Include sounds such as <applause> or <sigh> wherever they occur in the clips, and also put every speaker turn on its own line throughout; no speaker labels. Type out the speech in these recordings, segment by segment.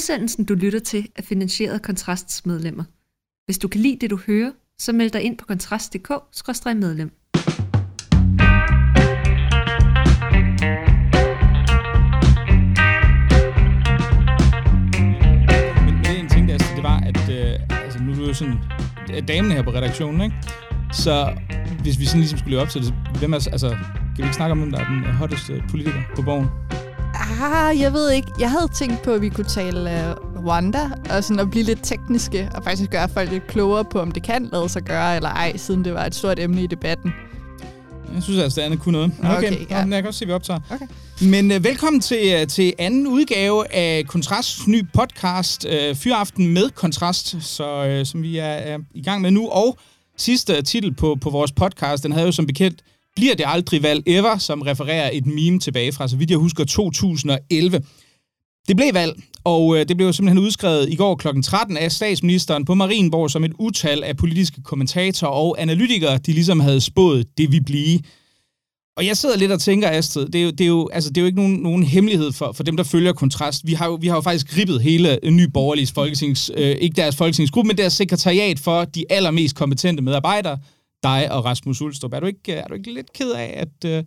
Udsendelsen, du lytter til, er finansieret af Kontrasts medlemmer. Hvis du kan lide det, du hører, så meld dig ind på kontrast.dk-medlem.
Men, en ting, der, altså, det var, at øh, altså, nu er du jo sådan damen her på redaktionen, ikke? Så hvis vi sådan ligesom skulle leve op til det, hvem er, altså, kan vi ikke snakke om, hvem der er den hotteste politiker på borgen?
Ah, jeg ved ikke. Jeg havde tænkt på, at vi kunne tale uh, Rwanda, og sådan at blive lidt tekniske, og faktisk gøre folk lidt klogere på, om det kan lade sig gøre eller ej, siden det var et stort emne i debatten.
Jeg synes altså, det andet kunne noget.
Okay,
okay,
ja.
ja. jeg kan også se, at vi optager.
Okay.
Men øh, velkommen til, øh, til anden udgave af Kontrasts ny podcast, øh, Fyraften med Kontrast, så, øh, som vi er, er i gang med nu. Og sidste titel på, på vores podcast, den havde jo som bekendt, bliver det aldrig valg ever, som refererer et meme tilbage fra, så vidt jeg husker, 2011. Det blev valg, og øh, det blev simpelthen udskrevet i går kl. 13 af statsministeren på Marienborg som et utal af politiske kommentatorer og analytikere, de ligesom havde spået det vi blive. Og jeg sidder lidt og tænker, Astrid, det er jo, det er jo, altså, det er jo ikke nogen, nogen hemmelighed for, for dem, der følger kontrast. Vi har jo, vi har jo faktisk gribbet hele øh, Ny Borgerliges folketings, øh, ikke deres folketingsgruppe, men deres sekretariat for de allermest kompetente medarbejdere, dig og Rasmus Ulstrup. Er du ikke, er du ikke lidt ked af, at, øh,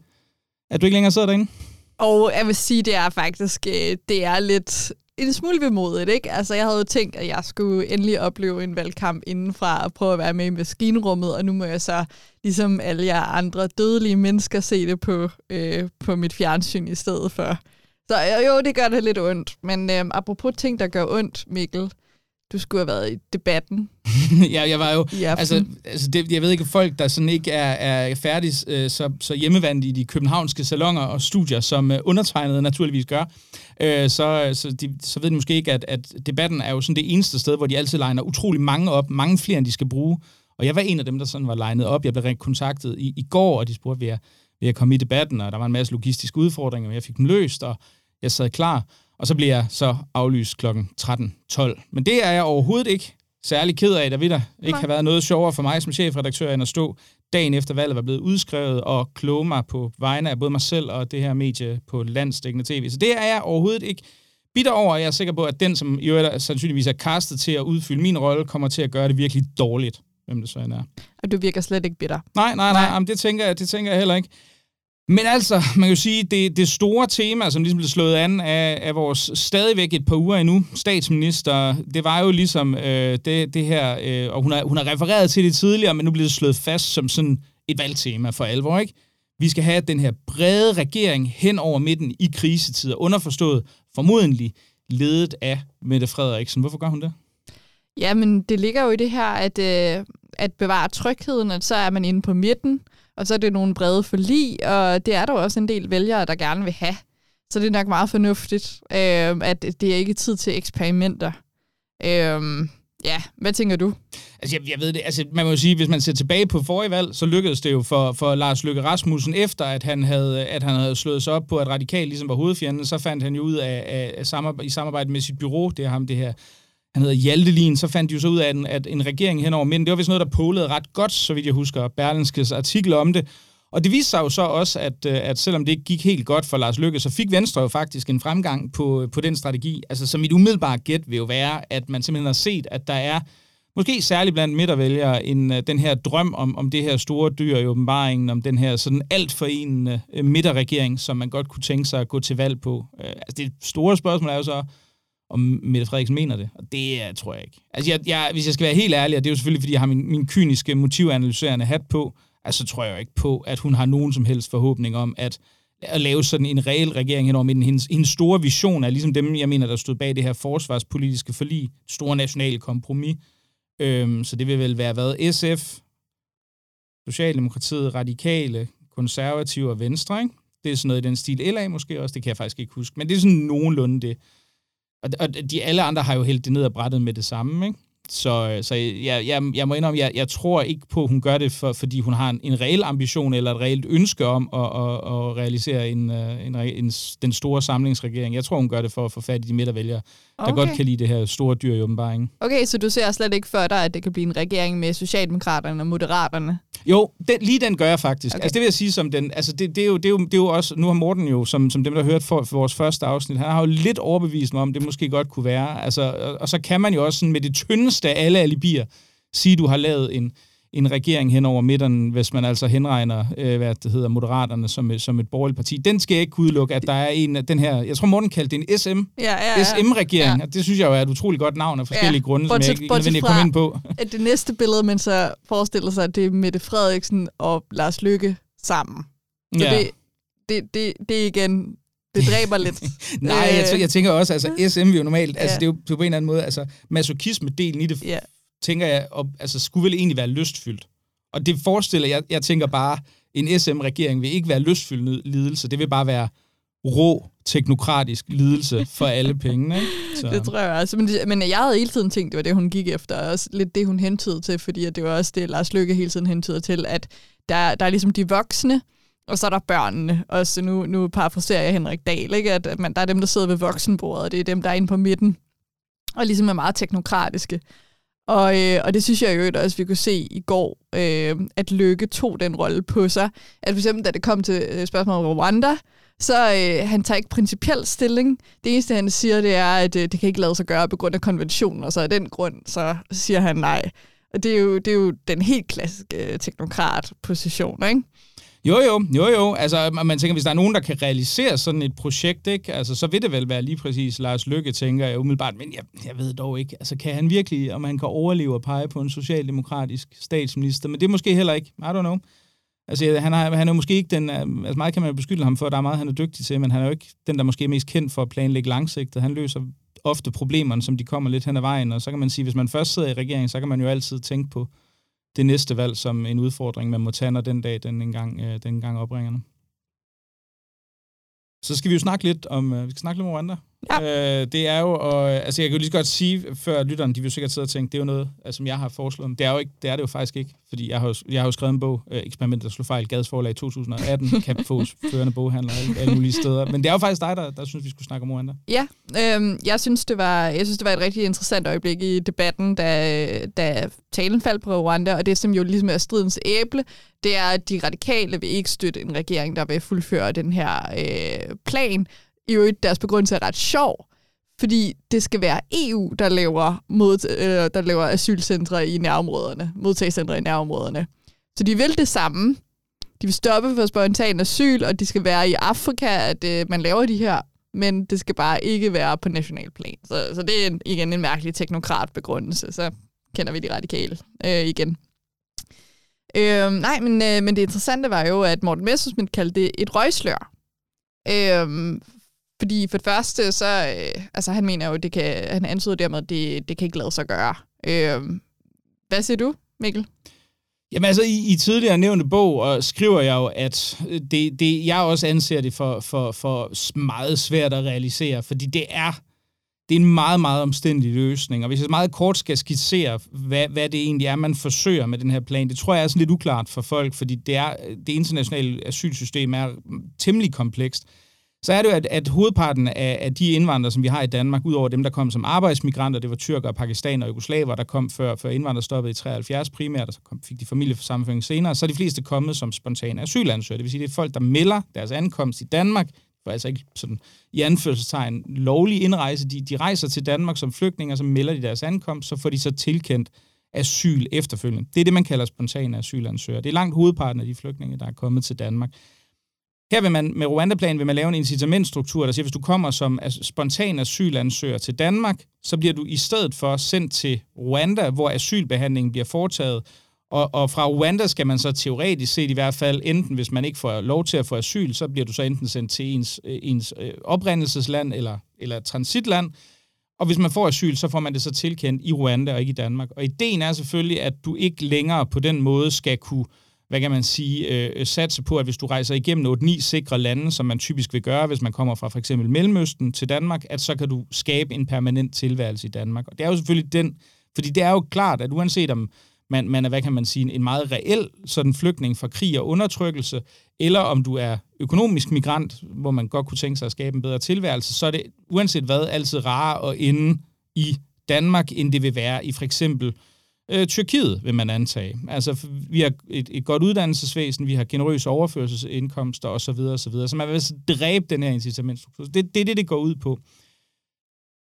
at du ikke længere sidder derinde?
Og jeg vil sige, det er faktisk øh, det er lidt en smule vemodigt, ikke? Altså, jeg havde jo tænkt, at jeg skulle endelig opleve en valgkamp indenfra og prøve at være med i maskinrummet, og nu må jeg så, ligesom alle jer andre dødelige mennesker, se det på, øh, på mit fjernsyn i stedet for. Så øh, jo, det gør det lidt ondt. Men øh, apropos ting, der gør ondt, Mikkel, du skulle have været i debatten <laughs>
ja, jeg var jo... Altså, altså det, jeg ved ikke, folk, der sådan ikke er, er færdige øh, så, så hjemmevandt i de københavnske salonger og studier, som øh, undertegnede naturligvis gør, øh, så, så, de, så ved de måske ikke, at, at debatten er jo sådan det eneste sted, hvor de altid legner utrolig mange op, mange flere, end de skal bruge. Og jeg var en af dem, der sådan var legnet op. Jeg blev rent kontaktet i, i går, og de spurgte, vil jeg, vil jeg komme i debatten? Og der var en masse logistiske udfordringer, men jeg fik dem løst, og jeg sad klar. Og så blev jeg så aflyst kl. 13.12. Men det er jeg overhovedet ikke særlig ked af, der vil der ikke
Nej.
have været noget sjovere for mig som chefredaktør, end at stå dagen efter valget var blevet udskrevet og kloge mig på vegne af både mig selv og det her medie på landsdækkende tv. Så det er jeg overhovedet ikke bitter over, og jeg er sikker på, at den, som i øvrigt er- sandsynligvis er castet til at udfylde min rolle, kommer til at gøre det virkelig dårligt, hvem det så end er.
Og du virker slet ikke bitter.
Nej, nej, nej,
Nej.
nej. Jamen, det, tænker jeg, det tænker jeg heller ikke. Men altså, man kan jo sige, det, det store tema, som ligesom blev slået an af, af vores stadigvæk et par uger endnu, statsminister, det var jo ligesom øh, det, det her, øh, og hun har, hun har refereret til det tidligere, men nu bliver det slået fast som sådan et valgtema for alvor, ikke? Vi skal have den her brede regering hen over midten i krisetider, underforstået formodentlig ledet af Mette Frederiksen. Hvorfor gør hun det?
Ja, men det ligger jo i det her, at, øh, at bevare trygheden, at så er man inde på midten, og så er det nogle brede forlig, og det er der jo også en del vælgere, der gerne vil have. Så det er nok meget fornuftigt, øh, at det er ikke tid til eksperimenter. Øh, ja, hvad tænker du?
Altså, jeg, jeg ved det. Altså, man må jo sige, hvis man ser tilbage på forrige valg, så lykkedes det jo for, for Lars Løkke Rasmussen, efter at han, havde, at han havde slået sig op på, at Radikal ligesom var hovedfjenden, så fandt han jo ud af, af, af samarbejde, i samarbejde med sit bureau, det er ham, det her, han hedder Hjaltelin, så fandt de jo så ud af, at en, at en regering henover midten, det var vist noget, der polede ret godt, så vidt jeg husker, Berlinskes artikel om det. Og det viste sig jo så også, at, øh, at selvom det ikke gik helt godt for Lars Løkke, så fik Venstre jo faktisk en fremgang på, på den strategi. Altså, så mit umiddelbare gæt vil jo være, at man simpelthen har set, at der er måske særligt blandt midtervælgere, en, øh, den her drøm om, om det her store dyr i åbenbaringen, om den her sådan alt forenende en øh, midterregering, som man godt kunne tænke sig at gå til valg på. Altså det store spørgsmål er jo så, om Mette Frederiksen mener det, og det tror jeg ikke. Altså jeg, jeg, hvis jeg skal være helt ærlig, og det er jo selvfølgelig, fordi jeg har min, min kyniske motivanalyserende hat på, altså så tror jeg jo ikke på, at hun har nogen som helst forhåbning om, at at lave sådan en reel regering henover midten. Hendes, hendes store vision er ligesom dem, jeg mener, der stod bag det her forsvarspolitiske forlig, store nationale kompromis. Øhm, så det vil vel være hvad? SF, Socialdemokratiet, Radikale, Konservative og Venstre, ikke? Det er sådan noget i den stil. LA måske også, det kan jeg faktisk ikke huske. Men det er sådan nogenlunde det. Og, og de alle andre har jo hældt det ned og brættet med det samme, ikke? Så, så jeg, jeg, jeg må indrømme, jeg, jeg tror ikke på, at hun gør det, for, fordi hun har en, en reel ambition eller et reelt ønske om at, at, at realisere en, øh, en, en, den store samlingsregering. Jeg tror, hun gør det for at få fat i de midtervælgere, der okay. godt kan lide det her store dyr i åbenbaringen.
Okay, så du ser slet ikke for dig, at det kan blive en regering med Socialdemokraterne og Moderaterne?
Jo, den, lige den gør jeg faktisk. Okay. Altså det vil jeg sige som den, altså det, det, er jo, det, er jo, det er jo også, nu har Morten jo, som, som dem der har hørt for, for vores første afsnit, han har jo lidt overbevist mig om, det måske godt kunne være. Altså, og, og så kan man jo også sådan med det tyndeste af alle alibier sige, du har lavet en, en regering hen over midten, hvis man altså henregner, øh, hvad det hedder, Moderaterne som, som et borgerligt parti. Den skal jeg ikke udelukke, at der er en af den her, jeg tror Morten kaldte det en SM, ja, ja, ja. SM-regering, ja. det synes jeg jo er et utroligt godt navn af forskellige ja. grunde, som jeg ikke nødvendigt komme ind på. <laughs>
At det næste billede, man så forestiller sig, at det er Mette Frederiksen og Lars Lykke sammen. Så ja. det, det, det, det er igen, det dræber lidt. <laughs>
Nej, jeg, jeg tænker også, altså SM vi jo normalt, altså det er jo på en eller anden måde, altså masochisme-delen i det, ja tænker jeg, og, altså, skulle vel egentlig være lystfyldt. Og det forestiller jeg, jeg tænker bare, en SM-regering vil ikke være lystfyldt lidelse, det vil bare være rå, teknokratisk lidelse for <laughs> alle pengene. Ikke?
Så. Det tror jeg også. Men, men jeg havde hele tiden tænkt, det var det, hun gik efter, og også lidt det, hun hentede til, fordi det var også det, Lars Lykke hele tiden hentede til, at der, der er ligesom de voksne, og så er der børnene. Og så nu, nu parafraserer jeg Henrik Dahl, ikke? at man, der er dem, der sidder ved voksenbordet, og det er dem, der er inde på midten, og ligesom er meget teknokratiske. Og, øh, og det synes jeg jo også, vi kunne se i går, øh, at Lykke tog den rolle på sig. At for eksempel, da det kom til øh, spørgsmålet om Rwanda, så øh, han tager ikke principiel stilling. Det eneste, han siger, det er, at øh, det kan ikke lade sig gøre på grund af konventionen, og så af den grund, så siger han nej. Og det er jo, det er jo den helt klassiske øh, teknokrat-position, ikke?
Jo, jo, jo, jo. Altså, man tænker, hvis der er nogen, der kan realisere sådan et projekt, ikke? Altså, så vil det vel være lige præcis Lars Lykke, tænker jeg umiddelbart. Men jeg, jeg ved dog ikke, altså, kan han virkelig, om han kan overleve at pege på en socialdemokratisk statsminister? Men det er måske heller ikke. I don't know. Altså, han, har, han er måske ikke den... Øh, altså, meget kan man jo beskylde ham for, der er meget, han er dygtig til, men han er jo ikke den, der måske er mest kendt for at planlægge langsigtet. Han løser ofte problemerne, som de kommer lidt hen ad vejen, og så kan man sige, hvis man først sidder i regeringen, så kan man jo altid tænke på, det næste valg som en udfordring, man må tage, når den dag den engang, øh, den engang opringer. Så skal vi jo snakke lidt om, øh, vi skal snakke lidt om Rwanda. Ja. Øh, det er jo, og, altså jeg kan jo lige så godt sige, før lytteren, de vil sikkert sidde og tænke, det er jo noget, altså, som jeg har foreslået. Men det er, jo ikke, det er det jo faktisk ikke, fordi jeg har jo, jeg har jo skrevet en bog, øh, Eksperiment, der slog fejl, Gads forlag i 2018, kan få førende boghandler alle, alle mulige steder. Men det er jo faktisk dig, der, der synes, vi skulle snakke om Rwanda.
Ja, øh, jeg, synes, det var, jeg synes, det var et rigtig interessant øjeblik i debatten, da, da talen faldt på Rwanda, og det, som jo ligesom er stridens æble, det er, at de radikale vil ikke støtte en regering, der vil fuldføre den her øh, plan, i øvrigt deres begrundelse er ret sjov, fordi det skal være EU, der laver, mod, øh, der laver asylcentre i nærområderne, modtagscentre i nærområderne. Så de vil det samme. De vil stoppe for spontan asyl, og de skal være i Afrika, at øh, man laver de her, men det skal bare ikke være på national plan. Så, så det er en, igen en mærkelig teknokrat begrundelse. Så kender vi de radikale øh, igen. Øh, nej, men, øh, men det interessante var jo, at Morten Messerschmidt kaldte det et røgslør. Øh, fordi for det første, så, øh, altså han mener jo, det kan, han antyder dermed, at det, det kan ikke lade sig gøre. Øh, hvad siger du, Mikkel?
Jamen altså, i, i tidligere nævnte bog og skriver jeg jo, at øh, det, det, jeg også anser det for, for, for meget svært at realisere, fordi det er, det er en meget, meget omstændig løsning. Og hvis jeg meget kort skal skitsere, hvad, hvad det egentlig er, man forsøger med den her plan, det tror jeg er sådan lidt uklart for folk, fordi det, er, det internationale asylsystem er temmelig komplekst så er det jo, at, at hovedparten af, af de indvandrere, som vi har i Danmark, udover dem, der kom som arbejdsmigranter, det var tyrker, pakistanere og jugoslaver, der kom før, før indvandrerstoppet i 73 primært, og så kom, fik de familiesammenføring senere, så er de fleste kommet som spontane asylansøgere. Det vil sige, det er folk, der melder deres ankomst i Danmark, for altså ikke sådan i anførselstegn lovlig indrejse. De, de rejser til Danmark som flygtninge, og så melder de deres ankomst, så får de så tilkendt asyl efterfølgende. Det er det, man kalder spontane asylansøgere. Det er langt hovedparten af de flygtninge, der er kommet til Danmark. Her vil man med Rwanda-planen vil man lave en incitamentstruktur, der siger, at hvis du kommer som spontan asylansøger til Danmark, så bliver du i stedet for sendt til Rwanda, hvor asylbehandlingen bliver foretaget. Og, og fra Rwanda skal man så teoretisk set i hvert fald, enten hvis man ikke får lov til at få asyl, så bliver du så enten sendt til ens, øh, ens øh, oprindelsesland eller, eller transitland. Og hvis man får asyl, så får man det så tilkendt i Rwanda og ikke i Danmark. Og ideen er selvfølgelig, at du ikke længere på den måde skal kunne hvad kan man sige, øh, øh, satse på, at hvis du rejser igennem 8-9 sikre lande, som man typisk vil gøre, hvis man kommer fra for eksempel Mellemøsten til Danmark, at så kan du skabe en permanent tilværelse i Danmark. Og det er jo selvfølgelig den Fordi det er jo klart, at uanset om man, man er, hvad kan man sige, en meget reel sådan flygtning fra krig og undertrykkelse, eller om du er økonomisk migrant, hvor man godt kunne tænke sig at skabe en bedre tilværelse, så er det uanset hvad altid rarere at ende i Danmark, end det vil være i for eksempel øh, Tyrkiet, vil man antage. Altså, vi har et, et godt uddannelsesvæsen, vi har generøse overførselsindkomster osv. osv. Så man vil altså dræbe den her incitamentstruktur. Det, det er det, det går ud på.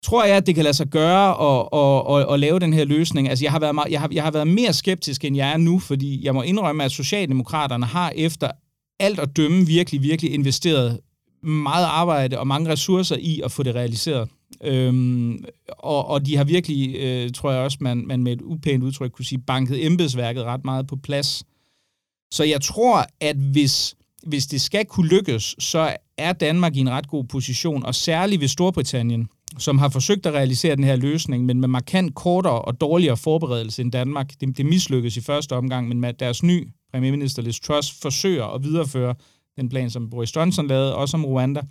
Tror jeg, at det kan lade sig gøre at, at, at, at lave den her løsning? Altså, jeg har, været meget, jeg, har, jeg har været mere skeptisk, end jeg er nu, fordi jeg må indrømme, at Socialdemokraterne har efter alt at dømme virkelig, virkelig investeret meget arbejde og mange ressourcer i at få det realiseret. Øhm, og, og de har virkelig, øh, tror jeg også, man, man med et upænt udtryk kunne sige, banket embedsværket ret meget på plads. Så jeg tror, at hvis, hvis det skal kunne lykkes, så er Danmark i en ret god position, og særligt ved Storbritannien, som har forsøgt at realisere den her løsning, men med markant kortere og dårligere forberedelse end Danmark. Det, det mislykkedes i første omgang, men med deres ny premierminister Liz Truss forsøger at videreføre den plan, som Boris Johnson lavede, også om Rwanda.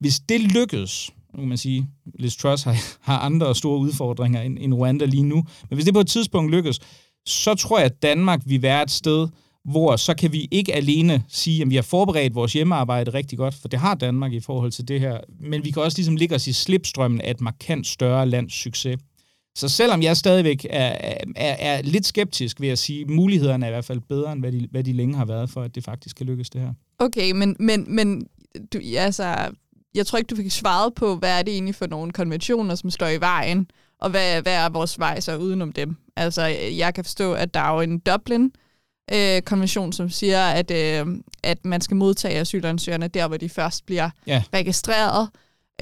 Hvis det lykkes, nu kan man sige, Liz Truss har, <laughs> har andre store udfordringer end, end Rwanda lige nu, men hvis det på et tidspunkt lykkes, så tror jeg, at Danmark vil være et sted, hvor så kan vi ikke alene sige, at vi har forberedt vores hjemmearbejde rigtig godt, for det har Danmark i forhold til det her, men vi kan også ligesom ligge os i slipstrømmen af et markant større lands succes. Så selvom jeg stadigvæk er, er, er lidt skeptisk, ved at sige, at mulighederne er i hvert fald bedre, end hvad de, hvad de længe har været for, at det faktisk kan lykkes det her.
Okay, men, men, men du, altså, jeg tror ikke, du fik svaret på, hvad er det egentlig for nogle konventioner, som står i vejen, og hvad, hvad er vores vej så udenom dem? Altså, jeg kan forstå, at der er jo en Dublin, øh, konvention, som siger, at, øh, at man skal modtage asylansøgerne der, hvor de først bliver ja. registreret.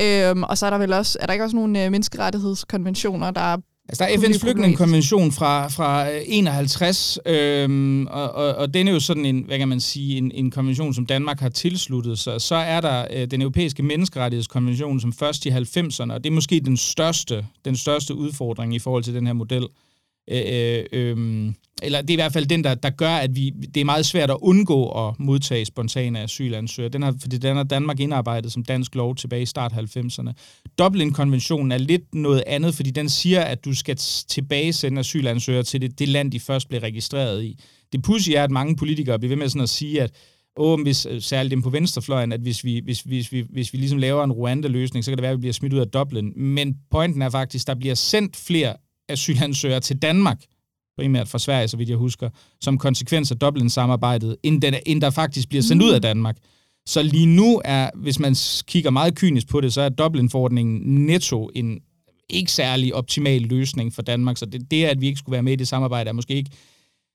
Øhm, og så er der vel også, er der ikke også nogle øh, menneskerettighedskonventioner, der
Altså, der er FN's flygtningekonvention fra, fra 51, øh, øhm, og, og, og den er jo sådan en, hvad kan man sige, en, en konvention, som Danmark har tilsluttet sig. Så er der øh, den europæiske menneskerettighedskonvention, som først i 90'erne, og det er måske den største, den største udfordring i forhold til den her model. Øh, øh, øhm, eller det er i hvert fald den, der, der gør, at vi, det er meget svært at undgå at modtage spontane asylansøgere. Den har, fordi den har Danmark indarbejdet som dansk lov tilbage i start 90'erne. Dublin-konventionen er lidt noget andet, fordi den siger, at du skal tilbage sende asylansøgere til det, det land, de først blev registreret i. Det pudsige er, at mange politikere bliver ved med sådan at sige, at åh, hvis, øh, særligt dem på venstrefløjen, at hvis vi, hvis, hvis, vi, hvis vi ligesom laver en Rwanda-løsning, så kan det være, at vi bliver smidt ud af Dublin. Men pointen er faktisk, at der bliver sendt flere asylansøgere til Danmark, primært fra Sverige, så vidt jeg husker, som konsekvens af Dublin-samarbejdet, end, den, end der faktisk bliver sendt mm. ud af Danmark. Så lige nu er, hvis man kigger meget kynisk på det, så er Dublin-forordningen netto en ikke særlig optimal løsning for Danmark. Så det, det at vi ikke skulle være med i det samarbejde, er måske ikke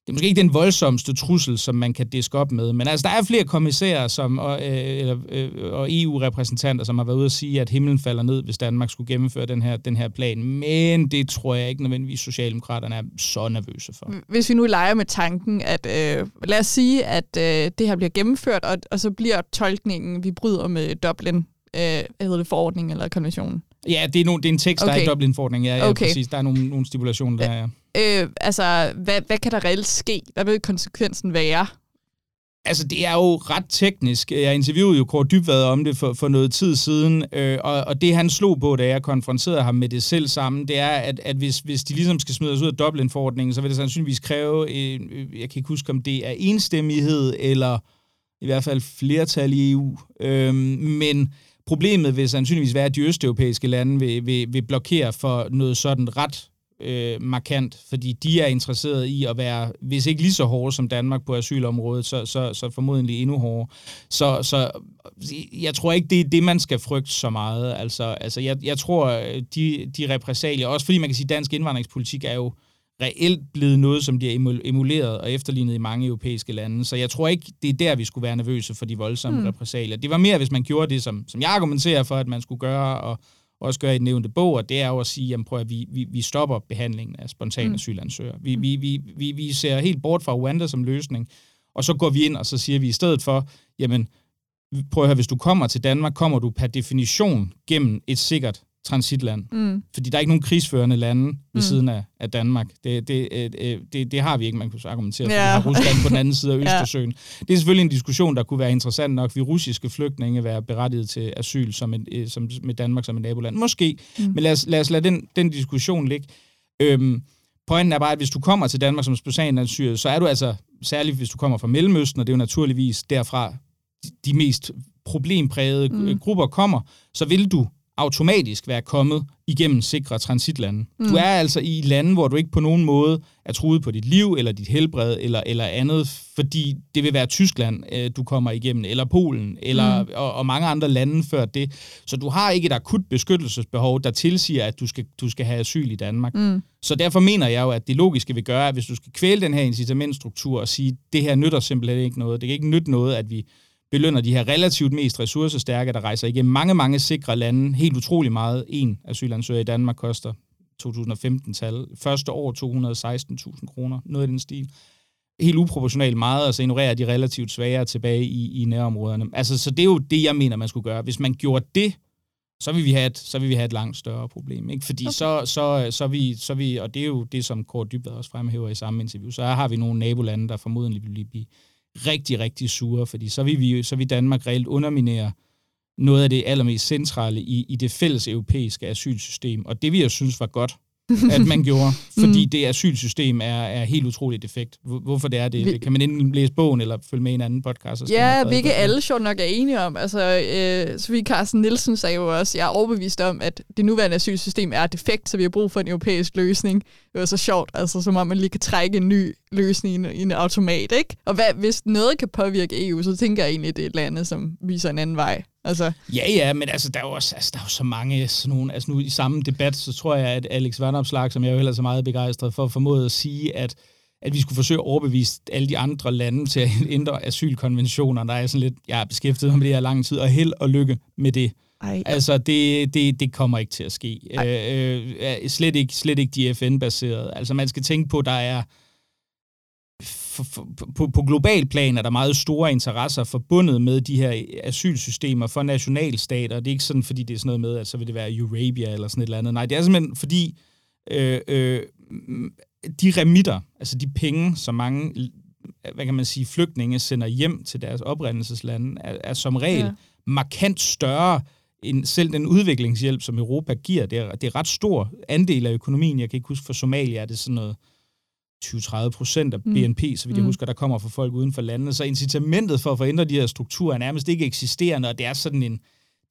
det er måske ikke den voldsomste trussel, som man kan diske op med. Men altså, der er flere kommissærer som, og, øh, eller, øh, og EU-repræsentanter, som har været ude at sige, at himlen falder ned, hvis Danmark skulle gennemføre den her, den her plan. Men det tror jeg ikke nødvendigvis, Socialdemokraterne er så nervøse for.
Hvis vi nu leger med tanken, at øh, lad os sige, at øh, det her bliver gennemført, og, og så bliver tolkningen, vi bryder med Dublin, øh, hedder det, forordning eller konvention?
Ja, det er, no, det er en tekst, okay. der er i Dublin-forordningen. Ja, ja okay. præcis. Der er nogle, nogle stipulationer der, ja.
Øh, altså, hvad, hvad kan der reelt ske? Hvad vil konsekvensen være?
Altså, det er jo ret teknisk. Jeg interviewede jo Kåre Dybvad om det for, for noget tid siden, øh, og, og det han slog på, da jeg konfronterede ham med det selv sammen, det er, at, at hvis, hvis de ligesom skal smide os ud af Dublin-forordningen, så vil det sandsynligvis kræve, øh, jeg kan ikke huske, om det er enstemmighed, eller i hvert fald flertal i EU. Øh, men problemet vil sandsynligvis være, at de østeuropæiske lande vil, vil, vil blokere for noget sådan ret øh, markant, fordi de er interesseret i at være, hvis ikke lige så hårde som Danmark på asylområdet, så, så, så formodentlig endnu hårdere. Så, så jeg tror ikke, det er det, man skal frygte så meget. Altså, altså jeg, jeg tror, de, de repræsalier, også fordi man kan sige, at dansk indvandringspolitik er jo reelt blevet noget, som bliver emuleret og efterlignet i mange europæiske lande. Så jeg tror ikke, det er der, vi skulle være nervøse for de voldsomme mm. repræsalier. Det var mere, hvis man gjorde det, som, som jeg argumenterer for, at man skulle gøre, og også gør i den nævnte bog, og det er jo at sige, jamen prøv at vi, vi, vi stopper behandlingen af spontane mm. asylansøgere. Vi, vi, vi, vi, vi ser helt bort fra Rwanda som løsning, og så går vi ind, og så siger vi i stedet for, jamen prøv at høre, hvis du kommer til Danmark, kommer du per definition gennem et sikkert transitland. Mm. Fordi der er ikke nogen krigsførende lande ved mm. siden af, af Danmark. Det, det, øh, øh, det, det har vi ikke, man kan argumentere for. Ja. Vi har Rusland på den anden side af <laughs> Østersøen. ja. Det er selvfølgelig en diskussion, der kunne være interessant nok. Vi russiske flygtninge være berettiget til asyl som, en, øh, som med Danmark som et naboland? Måske. Mm. Men lad os, lad os lade den, den diskussion ligge. Øhm, Pointen er bare, at hvis du kommer til Danmark som spontan så er du altså, særligt hvis du kommer fra Mellemøsten, og det er jo naturligvis derfra, de mest problemprægede mm. grupper kommer, så vil du automatisk være kommet igennem sikre transitlande. Mm. Du er altså i lande, hvor du ikke på nogen måde er truet på dit liv, eller dit helbred, eller, eller andet, fordi det vil være Tyskland, øh, du kommer igennem, eller Polen, eller, mm. og, og mange andre lande før det. Så du har ikke et akut beskyttelsesbehov, der tilsiger, at du skal, du skal have asyl i Danmark. Mm. Så derfor mener jeg jo, at det logiske vil gøre, at hvis du skal kvæle den her incitamentstruktur og sige, det her nytter simpelthen ikke noget, det kan ikke nytte noget, at vi belønner de her relativt mest ressourcestærke, der rejser igennem mange, mange sikre lande. Helt utrolig meget. En asylansøger i Danmark koster 2015-tal. Første år 216.000 kroner. Noget i den stil. Helt uproportionalt meget, og så ignorerer de relativt svagere tilbage i, i nærområderne. Altså, så det er jo det, jeg mener, man skulle gøre. Hvis man gjorde det, så vil vi have et, så vil vi have et langt større problem. Ikke? Fordi okay. så, så, så, vi, så vi, og det er jo det, som Kåre Dybvad også fremhæver i samme interview, så har vi nogle nabolande, der formodentlig vil blive rigtig, rigtig sure, fordi så vil, vi, så vil Danmark reelt underminere noget af det allermest centrale i, i det fælles europæiske asylsystem. Og det vi jeg synes var godt, at man <laughs> gjorde, fordi mm. det asylsystem er, er helt utroligt defekt. Hvorfor det er det? Vi, kan man enten læse bogen eller følge med i en anden podcast? Og
ja, vi ikke alle sjovt nok er enige om. Altså, øh, Sofie Carsten Nielsen sagde jo også, jeg er overbevist om, at det nuværende asylsystem er defekt, så vi har brug for en europæisk løsning. Det var så sjovt, altså som om man lige kan trække en ny løsning i en, i en automat, ikke? Og hvad, hvis noget kan påvirke EU, så tænker jeg egentlig, at det er et land, som viser en anden vej. Altså.
Ja, ja, men altså, der er jo også altså, der er jo så mange sådan nogle, altså nu i samme debat, så tror jeg, at Alex Vandopslag, som jeg jo ellers er meget begejstret for, formåede at sige, at at vi skulle forsøge at overbevise alle de andre lande til at <laughs> ændre asylkonventioner. Der er sådan lidt, jeg har beskæftiget med det her lang tid, og held og lykke med det. Ej. Altså, det, det, det kommer ikke til at ske. Øh, øh, slet, ikke, slet ikke de FN-baserede. Altså, man skal tænke på, der er for, for, på, på global plan er der meget store interesser forbundet med de her asylsystemer for nationalstater. Det er ikke sådan, fordi det er sådan noget med, at så vil det være Eurabia eller sådan et eller andet. Nej, det er simpelthen fordi øh, øh, de remitter, altså de penge, som mange hvad kan man sige, flygtninge sender hjem til deres oprindelseslande, er, er som regel ja. markant større end selv den udviklingshjælp, som Europa giver. Det er, det er ret stor andel af økonomien. Jeg kan ikke huske, for Somalia er det sådan noget 20-30 procent af BNP, mm. så vidt jeg mm. husker, der kommer fra folk uden for landene. Så incitamentet for at forændre de her strukturer er nærmest ikke eksisterende, og det er sådan en,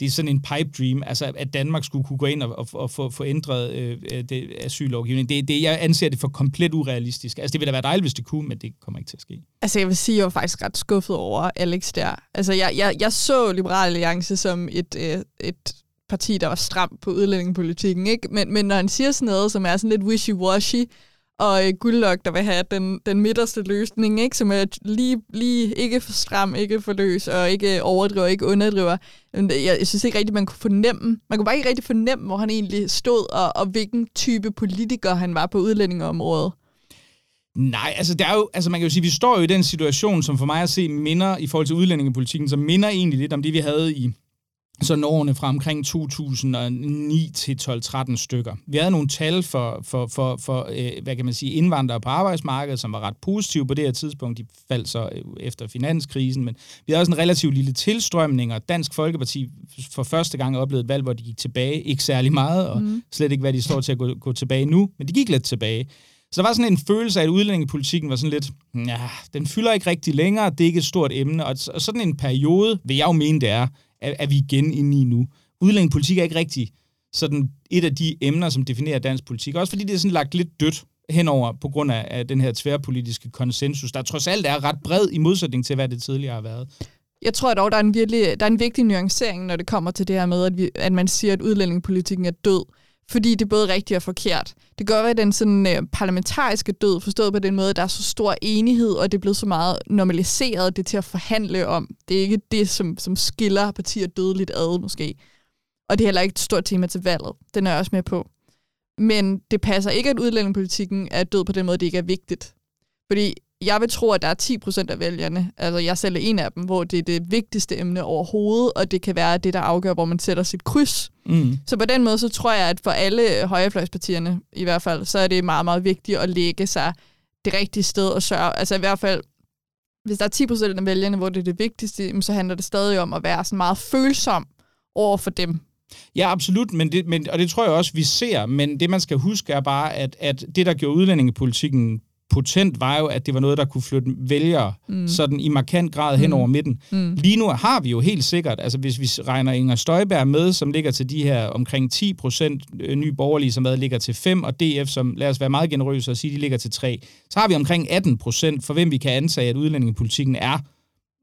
det er sådan en pipe dream, altså at Danmark skulle kunne gå ind og, og, og få, få ændret øh, det, asyllovgivning. Det, det, jeg anser det for komplet urealistisk. Altså det ville da være dejligt, hvis det kunne, men det kommer ikke til at ske.
Altså jeg vil sige, at jeg var faktisk ret skuffet over Alex der. Altså jeg, jeg, jeg så Liberal Alliance som et, øh, et parti, der var stram på udlændingepolitikken, ikke? Men, men når han siger sådan noget, som er sådan lidt wishy-washy, og øh, Guldlok, der vil have den, den midterste løsning, ikke? som er lige, lige ikke for stram, ikke for løs, og ikke øh, overdriver, ikke underdriver. Jeg, jeg synes ikke rigtigt, man kunne fornemme, man kunne bare ikke rigtig fornemme, hvor han egentlig stod, og, og hvilken type politiker han var på udlændingeområdet.
Nej, altså, der er jo, altså man kan jo sige, at vi står jo i den situation, som for mig at se minder i forhold til udlændingepolitikken, som minder egentlig lidt om det, vi havde i sådan årene fra omkring 2009 til 12-13 stykker. Vi havde nogle tal for, for, for, for øh, hvad kan man sige, indvandrere på arbejdsmarkedet, som var ret positive på det her tidspunkt. De faldt så øh, efter finanskrisen, men vi havde også en relativt lille tilstrømning, og Dansk Folkeparti for første gang oplevede et valg, hvor de gik tilbage. Ikke særlig meget, og mm. slet ikke, hvad de står til at gå, gå tilbage nu, men de gik lidt tilbage. Så der var sådan en følelse af, at udlændingepolitikken var sådan lidt, ja, den fylder ikke rigtig længere, det er ikke et stort emne, og sådan en periode, vil jeg jo mene, det er, er, er vi igen inde i nu. Udlændingepolitik er ikke rigtig sådan et af de emner, som definerer dansk politik. Også fordi det er sådan lagt lidt dødt henover på grund af, af den her tværpolitiske konsensus, der trods alt er ret bred i modsætning til, hvad det tidligere har været.
Jeg tror dog, der er en, virkelig, der er en vigtig nuancering, når det kommer til det her med, at, vi, at man siger, at udlændingepolitikken er død fordi det er både rigtigt og forkert. Det gør, at den sådan, øh, parlamentariske død, forstået på den måde, at der er så stor enighed, og det er blevet så meget normaliseret, det til at forhandle om. Det er ikke det, som, som skiller partier dødeligt ad, måske. Og det er heller ikke et stort tema til valget. Den er jeg også med på. Men det passer ikke, at udlændingepolitikken er død på den måde, det ikke er vigtigt. Fordi jeg vil tro, at der er 10 procent af vælgerne, altså jeg selv er en af dem, hvor det er det vigtigste emne overhovedet, og det kan være det, der afgør, hvor man sætter sit kryds. Mm. Så på den måde, så tror jeg, at for alle højrefløjspartierne i hvert fald, så er det meget, meget vigtigt at lægge sig det rigtige sted og sørge. Altså i hvert fald, hvis der er 10 procent af vælgerne, hvor det er det vigtigste, så handler det stadig om at være sådan meget følsom over for dem.
Ja, absolut, men det, men, og det tror jeg også, vi ser, men det man skal huske er bare, at, at det, der gjorde udlændingepolitikken potent, var jo, at det var noget, der kunne flytte vælgere mm. sådan i markant grad hen mm. over midten. Mm. Lige nu har vi jo helt sikkert, altså hvis vi regner Inger Støjberg med, som ligger til de her omkring 10 procent øh, nye borgerlige, som hvad, ligger til 5, og DF, som lad os være meget generøse og sige, de ligger til 3, så har vi omkring 18 procent, for hvem vi kan antage, at udlændingepolitikken er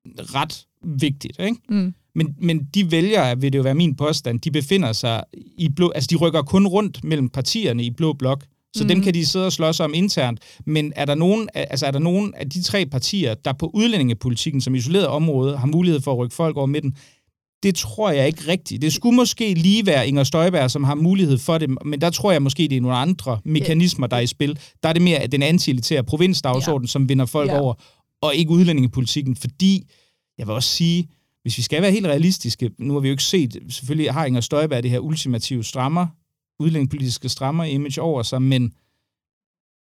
ret vigtigt. Ikke? Mm. Men, men de vælgere, vil det jo være min påstand, de befinder sig i blå, altså de rykker kun rundt mellem partierne i blå blok. Så mm. dem kan de sidde og slås om internt. Men er der, nogen, altså er der nogen af de tre partier, der på udlændingepolitikken som isoleret område har mulighed for at rykke folk over midten? Det tror jeg ikke rigtigt. Det skulle måske lige være Inger Støjberg, som har mulighed for det, men der tror jeg måske, det er nogle andre mekanismer, der er i spil. Der er det mere den anti-elitære provinsdagsorden, ja. som vinder folk ja. over, og ikke udlændingepolitikken, fordi, jeg vil også sige, hvis vi skal være helt realistiske, nu har vi jo ikke set, selvfølgelig har Inger Støjberg det her ultimative strammer, udlændingepolitiske strammer image over sig, men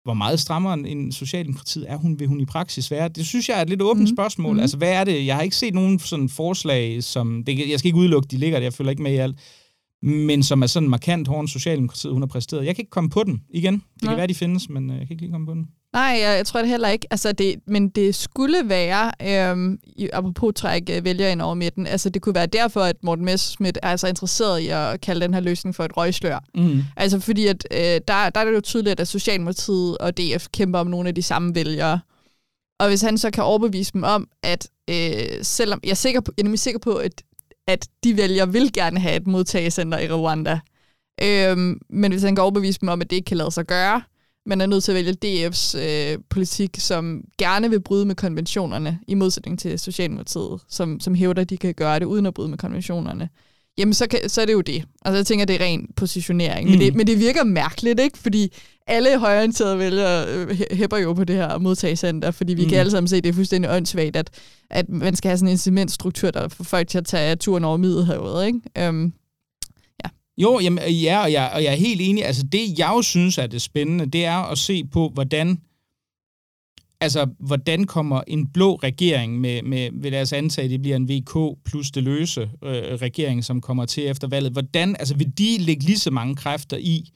hvor meget strammere end Socialdemokratiet er hun, vil hun i praksis være? Det synes jeg er et lidt åbent mm. spørgsmål. Mm. Altså, hvad er det? Jeg har ikke set nogen sådan forslag, som... Det, jeg skal ikke udelukke, de ligger der, jeg følger ikke med i alt men som er sådan markant hårdt Socialdemokratiet, hun har præsteret. Jeg kan ikke komme på den igen. Det Nej. kan være, de findes, men øh, jeg kan ikke lige komme på den.
Nej, jeg, jeg tror det heller ikke. Altså det, men det skulle være, øhm, apropos træk øh, vælger ind over midten, altså det kunne være derfor, at Morten Messerschmidt er så interesseret i at kalde den her løsning for et røgslør. Mm. Altså fordi, at øh, der, der er det jo tydeligt, at Socialdemokratiet og DF kæmper om nogle af de samme vælgere. Og hvis han så kan overbevise dem om, at øh, selvom jeg er, sikker på, jeg er nemlig sikker på, at at de vælger vil gerne have et modtagecenter i Rwanda. Øhm, men hvis han kan overbevise dem om, at det ikke kan lade sig gøre, man er nødt til at vælge DF's øh, politik, som gerne vil bryde med konventionerne, i modsætning til Socialdemokratiet, som, som hævder, at de kan gøre det uden at bryde med konventionerne jamen så, kan, så er det jo det. Altså jeg tænker, det er ren positionering. Mm. Men, det, men det virker mærkeligt, ikke? Fordi alle højorienterede vælgere øh, hæpper jo på det her modtagscenter, fordi vi mm. kan alle sammen se, at det er fuldstændig åndssvagt, at, at man skal have sådan en incitamentstruktur, der får folk til at tage turen over Middelhavet, ikke? Um.
Jo, jamen, øh, ja, og jeg, og jeg er helt enig. Altså det, jeg jo synes er det spændende, det er at se på, hvordan altså, hvordan kommer en blå regering med, med vil lad os antage, at det bliver en VK plus det løse øh, regering, som kommer til efter valget, hvordan, altså vil de lægge lige så mange kræfter i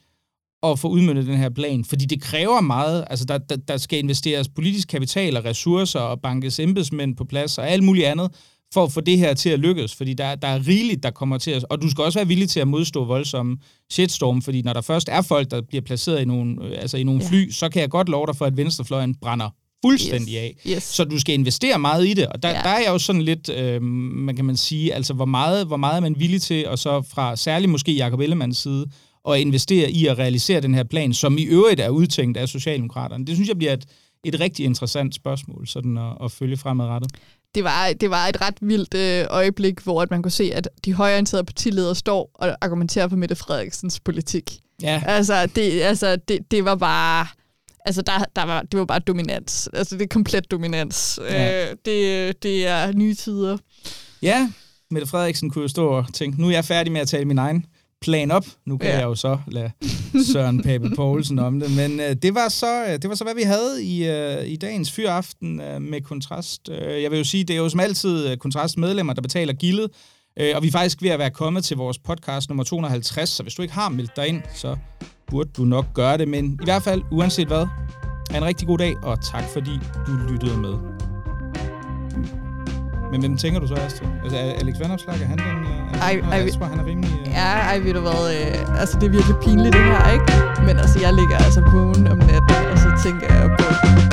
at få udmyndet den her plan? Fordi det kræver meget, altså der, der, der skal investeres politisk kapital og ressourcer og bankes embedsmænd på plads og alt muligt andet, for at få det her til at lykkes, fordi der, der er rigeligt, der kommer til at... Og du skal også være villig til at modstå voldsomme shitstorm, fordi når der først er folk, der bliver placeret i nogle, øh, altså i nogle ja. fly, så kan jeg godt love dig for, at venstrefløjen brænder fuldstændig yes. af. Yes. Så du skal investere meget i det, og der, ja. der er jeg jo sådan lidt, øh, man kan man sige, altså hvor meget, hvor meget er man villig til, og så fra særligt måske Jacob Ellemanns side, at investere i at realisere den her plan, som i øvrigt er udtænkt af Socialdemokraterne. Det synes jeg bliver et, et rigtig interessant spørgsmål sådan at, at følge fremadrettet.
Det var, det var et ret vildt øh, øjeblik, hvor at man kunne se, at de højorienterede partiledere står og argumenterer for Mette Frederiksens politik. Ja. Altså, det, altså det, det var bare Altså, der, der var, det var bare dominans. Altså, det er komplet dominans. Ja. Øh, det, det er nye tider.
Ja, Mette Frederiksen kunne jo stå og tænke, nu er jeg færdig med at tale min egen plan op. Nu kan ja. jeg jo så lade Søren Pape Poulsen om det. Men øh, det, var så, øh, det var så, hvad vi havde i, øh, i dagens fyraften øh, med Kontrast. Øh, jeg vil jo sige, det er jo som altid øh, Kontrast medlemmer, der betaler gildet. Øh, og vi er faktisk ved at være kommet til vores podcast nummer 250, så hvis du ikke har meldt dig ind, så burde du nok gøre det. Men i hvert fald, uanset hvad, have en rigtig god dag, og tak fordi du lyttede med. Men hvem tænker du så også til? Altså, Alex Vanopslag, er han den... Øh, er ej, han er rimelig... Uh...
Ja, ej, ved du hvad, øh, altså det er virkelig pinligt det her, ikke? Men altså, jeg ligger altså vågen om natten, og så tænker jeg på,